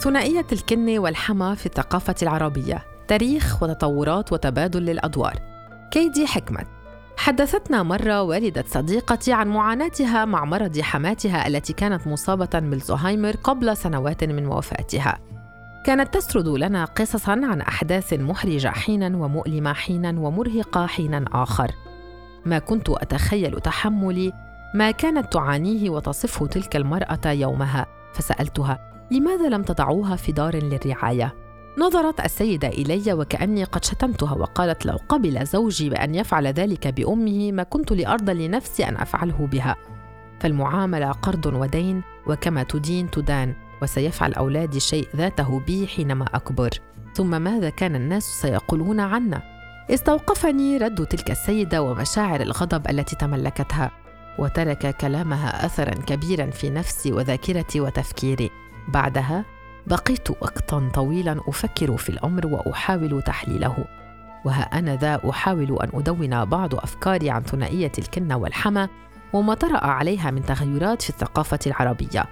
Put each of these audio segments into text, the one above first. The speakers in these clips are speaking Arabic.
ثنائية الكنة والحما في الثقافة العربية تاريخ وتطورات وتبادل للأدوار. كيدي حكمت. حدثتنا مرة والدة صديقتي عن معاناتها مع مرض حماتها التي كانت مصابة بالزهايمر قبل سنوات من وفاتها. كانت تسرد لنا قصصا عن أحداث محرجة حينا ومؤلمة حينا ومرهقة حينا آخر. ما كنت أتخيل تحملي ما كانت تعانيه وتصفه تلك المرأة يومها فسألتها لماذا لم تضعوها في دار للرعاية؟ نظرت السيدة إلي وكأني قد شتمتها وقالت لو قبل زوجي بأن يفعل ذلك بأمه ما كنت لأرضى لنفسي أن أفعله بها. فالمعاملة قرض ودين وكما تدين تدان وسيفعل أولادي شيء ذاته بي حينما أكبر. ثم ماذا كان الناس سيقولون عنا؟ استوقفني رد تلك السيدة ومشاعر الغضب التي تملكتها وترك كلامها اثرا كبيرا في نفسي وذاكرتي وتفكيري. بعدها بقيت وقتا طويلا أفكر في الأمر وأحاول تحليله وها أنا ذا أحاول أن أدون بعض أفكاري عن ثنائية الكنه والحمى وما طرأ عليها من تغيرات في الثقافة العربية.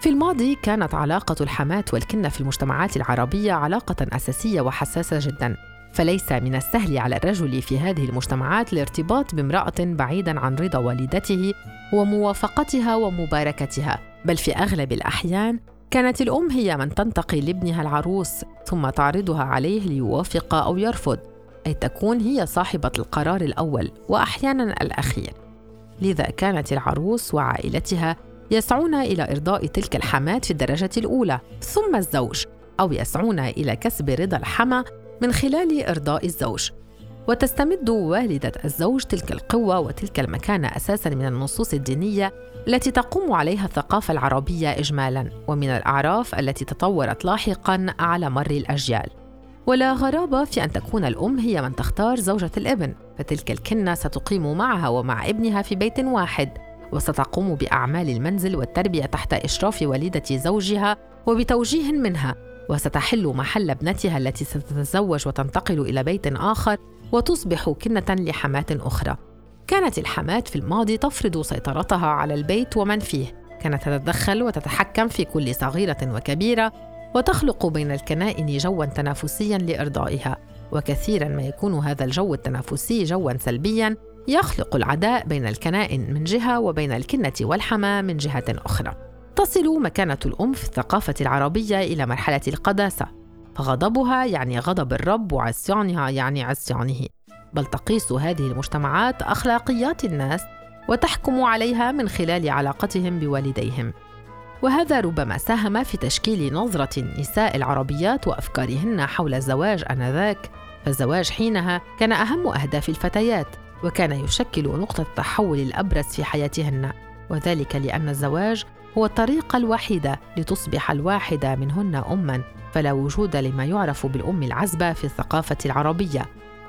في الماضي كانت علاقة الحماة والكنه في المجتمعات العربية علاقة أساسية وحساسة جدا فليس من السهل على الرجل في هذه المجتمعات الارتباط بامرأة بعيدا عن رضا والدته وموافقتها ومباركتها بل في أغلب الأحيان كانت الأم هي من تنتقي لابنها العروس ثم تعرضها عليه ليوافق أو يرفض أي تكون هي صاحبة القرار الأول واحيانا الأخير. لذا كانت العروس وعائلتها يسعون إلى إرضاء تلك الحماة في الدرجة الأولى ثم الزوج أو يسعون إلى كسب رضا الحمى من خلال إرضاء الزوج. وتستمد والدة الزوج تلك القوة وتلك المكانة أساساً من النصوص الدينية التي تقوم عليها الثقافة العربية إجمالاً ومن الأعراف التي تطورت لاحقاً على مر الأجيال. ولا غرابة في أن تكون الأم هي من تختار زوجة الابن فتلك الكنة ستقيم معها ومع ابنها في بيت واحد. وستقوم بأعمال المنزل والتربية تحت إشراف والدة زوجها وبتوجيه منها. وستحل محل ابنتها التي ستتزوج وتنتقل إلى بيت آخر وتصبح كنة لحماة أخرى. كانت الحماة في الماضي تفرض سيطرتها على البيت ومن فيه. كانت تتدخل وتتحكم في كل صغيرة وكبيرة وتخلق بين الكنائن جوا تنافسيا لإرضائها. وكثيرا ما يكون هذا الجو التنافسي جوا سلبيا يخلق العداء بين الكنائن من جهة وبين الكنة والحماة من جهة أخرى. تصل مكانة الأم في الثقافة العربية إلى مرحلة القداسة. فغضبها يعني غضب الرب وعصيانها يعني عصيانه. بل تقيس هذه المجتمعات أخلاقيات الناس وتحكم عليها من خلال علاقتهم بوالديهم. وهذا ربما ساهم في تشكيل نظرة النساء العربيات وأفكارهن حول الزواج آنذاك. فالزواج حينها كان أهم أهداف الفتيات وكان يشكل نقطة التحول الأبرز في حياتهن. وذلك لأن الزواج هو الطريقة الوحيدة لتصبح الواحدة منهن أمًا، فلا وجود لما يعرف بالأم العزبة في الثقافة العربية،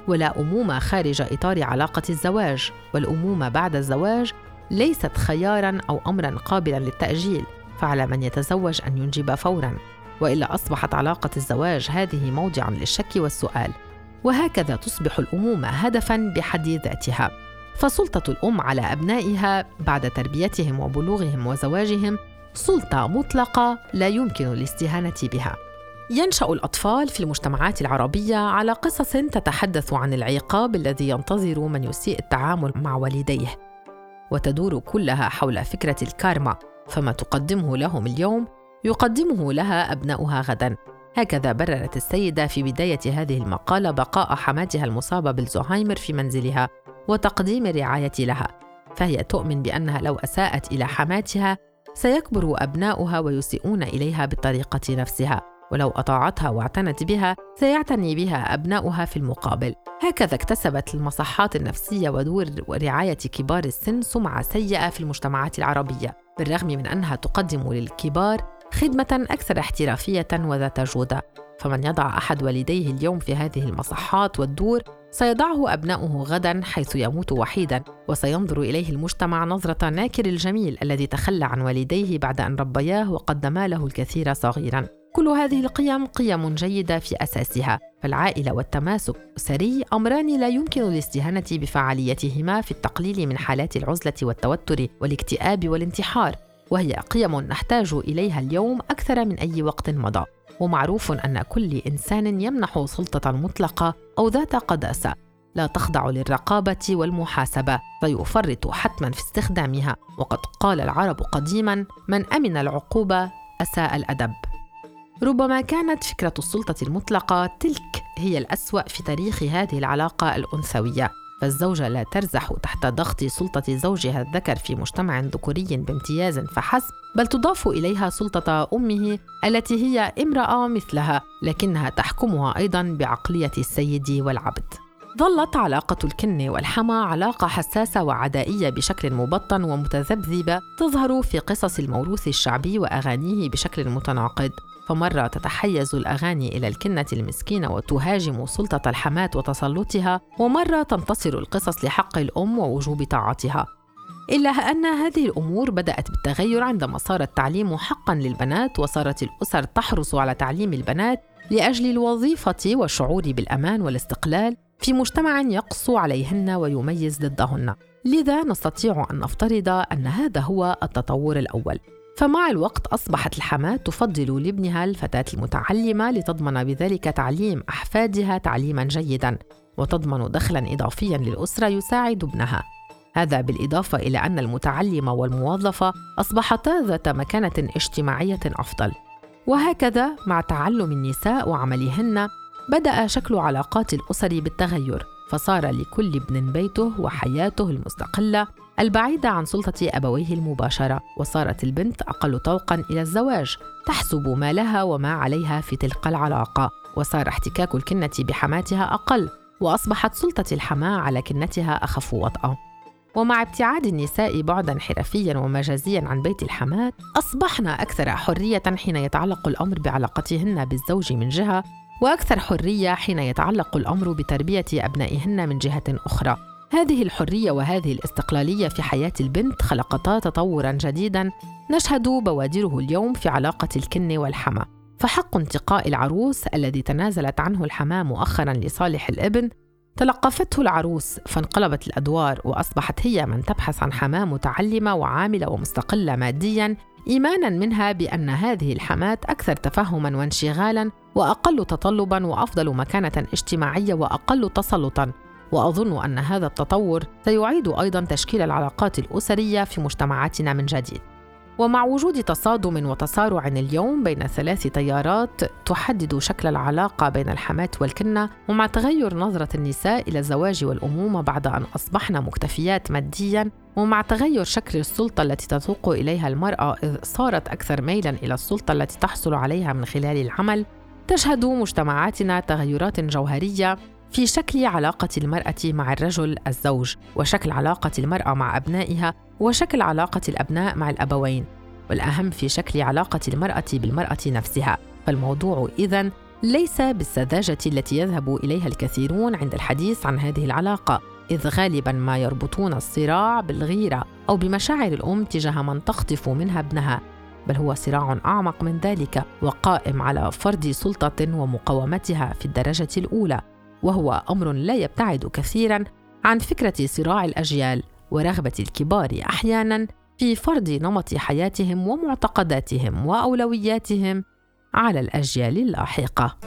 ولا أمومة خارج إطار علاقة الزواج، والأمومة بعد الزواج ليست خيارًا أو أمرًا قابلًا للتأجيل، فعلى من يتزوج أن ينجب فورًا، وإلا أصبحت علاقة الزواج هذه موضعًا للشك والسؤال، وهكذا تصبح الأمومة هدفًا بحد ذاتها. فسلطة الأم على أبنائها بعد تربيتهم وبلوغهم وزواجهم سلطة مطلقة لا يمكن الاستهانة بها. ينشأ الأطفال في المجتمعات العربية على قصص تتحدث عن العقاب الذي ينتظر من يسيء التعامل مع والديه، وتدور كلها حول فكرة الكارما، فما تقدمه لهم اليوم يقدمه لها أبناؤها غداً. هكذا بررت السيدة في بداية هذه المقالة بقاء حماتها المصابة بالزهايمر في منزلها وتقديم الرعاية لها فهي تؤمن بأنها لو أساءت إلى حماتها سيكبر أبناؤها ويسيئون إليها بالطريقة نفسها ولو أطاعتها واعتنت بها سيعتني بها أبناؤها في المقابل. هكذا اكتسبت المصحات النفسية ودور رعايه كبار السن سمعة سيئة في المجتمعات العربية بالرغم من أنها تقدم للكبار خدمة أكثر احترافية وذات جودة. فمن يضع أحد والديه اليوم في هذه المصحات والدور سيضعه أبناؤه غدا حيث يموت وحيدا وسينظر إليه المجتمع نظرة ناكر الجميل الذي تخلى عن والديه بعد أن ربياه وقدما له الكثير صغيرا. كل هذه القيم قيم جيدة في أساسها فالعائلة والتماسك الأسري أمران لا يمكن الاستهانة بفعاليتهما في التقليل من حالات العزلة والتوتر والاكتئاب والانتحار وهي قيم نحتاج إليها اليوم أكثر من أي وقت مضى. ومعروف أن كل إنسان يمنح سلطة مطلقة أو ذات قداسة. لا تخضع للرقابة والمحاسبة فيفرط حتما في استخدامها. وقد قال العرب قديما من أمن العقوبة أساء الأدب. ربما كانت فكرة السلطة المطلقة تلك هي الأسوأ في تاريخ هذه العلاقة الأنثوية فالزوجة لا ترزح تحت ضغط سلطة زوجها الذكر في مجتمع ذكوري بامتياز فحسب، بل تضاف إليها سلطة أمه التي هي امرأة مثلها، لكنها تحكمها أيضا بعقلية السيد والعبد. ظلت علاقة الكن والحمى علاقة حساسة وعدائية بشكل مبطن ومتذبذبة تظهر في قصص الموروث الشعبي وأغانيه بشكل متناقض. فمرة تتحيز الأغاني إلى الكنة المسكينة وتهاجم سلطة الحماة وتسلطها ومرة تنتصر القصص لحق الأم ووجوب طاعتها. إلا أن هذه الأمور بدأت بالتغير عندما صار التعليم حقا للبنات وصارت الأسر تحرص على تعليم البنات لأجل الوظيفة والشعور بالأمان والاستقلال في مجتمع يقسو عليهن ويميز ضدهن. لذا نستطيع أن نفترض أن هذا هو التطور الأول. فمع الوقت أصبحت الحماة تفضل لابنها الفتاة المتعلمة لتضمن بذلك تعليم أحفادها تعليما جيدا وتضمن دخلا إضافيا للأسرة يساعد ابنها. هذا بالإضافة إلى أن المتعلمة والموظفة أصبحتا ذات مكانة اجتماعية أفضل. وهكذا مع تعلم النساء وعملهن بدأ شكل علاقات الأسر بالتغير فصار لكل ابن بيته وحياته المستقلة البعيدة عن سلطة أبويه المباشرة وصارت البنت أقل طوقا إلى الزواج تحسب ما لها وما عليها في تلك العلاقة وصار احتكاك الكنة بحماتها أقل وأصبحت سلطة الحماة على كنتها أخف وطأة. ومع ابتعاد النساء بعدا حرفيا ومجازيا عن بيت الحماة أصبحن أكثر حرية حين يتعلق الأمر بعلاقتهن بالزوج من جهة وأكثر حرية حين يتعلق الأمر بتربية أبنائهن من جهة أخرى. هذه الحرية وهذه الاستقلالية في حياة البنت خلقتا تطورا جديدا نشهد بوادره اليوم في علاقة الكن والحمى. فحق انتقاء العروس الذي تنازلت عنه الحماة مؤخرا لصالح الابن تلقفته العروس فانقلبت الأدوار وأصبحت هي من تبحث عن حماة متعلمة وعاملة ومستقلة ماديا إيمانا منها بأن هذه الحماة أكثر تفهما وانشغالا وأقل تطلبا وأفضل مكانة اجتماعية وأقل تسلطا. وأظن أن هذا التطور سيعيد أيضا تشكيل العلاقات الأسرية في مجتمعاتنا من جديد. ومع وجود تصادم وتصارع اليوم بين ثلاث تيارات تحدد شكل العلاقة بين الحماة والكنة ومع تغير نظرة النساء إلى الزواج والأمومة بعد أن أصبحن مكتفيات ماديا ومع تغير شكل السلطة التي تسوق إليها المرأة إذ صارت أكثر ميلا إلى السلطة التي تحصل عليها من خلال العمل تشهد مجتمعاتنا تغيرات جوهرية في شكل علاقة المرأة مع الرجل الزوج، وشكل علاقة المرأة مع أبنائها، وشكل علاقة الأبناء مع الأبوين، والأهم في شكل علاقة المرأة بالمرأة نفسها، فالموضوع إذن ليس بالسذاجة التي يذهب إليها الكثيرون عند الحديث عن هذه العلاقة، إذ غالبا ما يربطون الصراع بالغيرة أو بمشاعر الأم تجاه من تخطف منها ابنها، بل هو صراع أعمق من ذلك وقائم على فرض سلطة ومقاومتها في الدرجة الأولى. وهو أمر لا يبتعد كثيرا عن فكرة صراع الأجيال ورغبة الكبار أحيانا في فرض نمط حياتهم ومعتقداتهم وأولوياتهم على الأجيال اللاحقة.